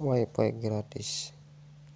wifi gratis.